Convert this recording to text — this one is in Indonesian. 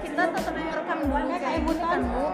kita tetap merekam dulu kayak ini kan bu?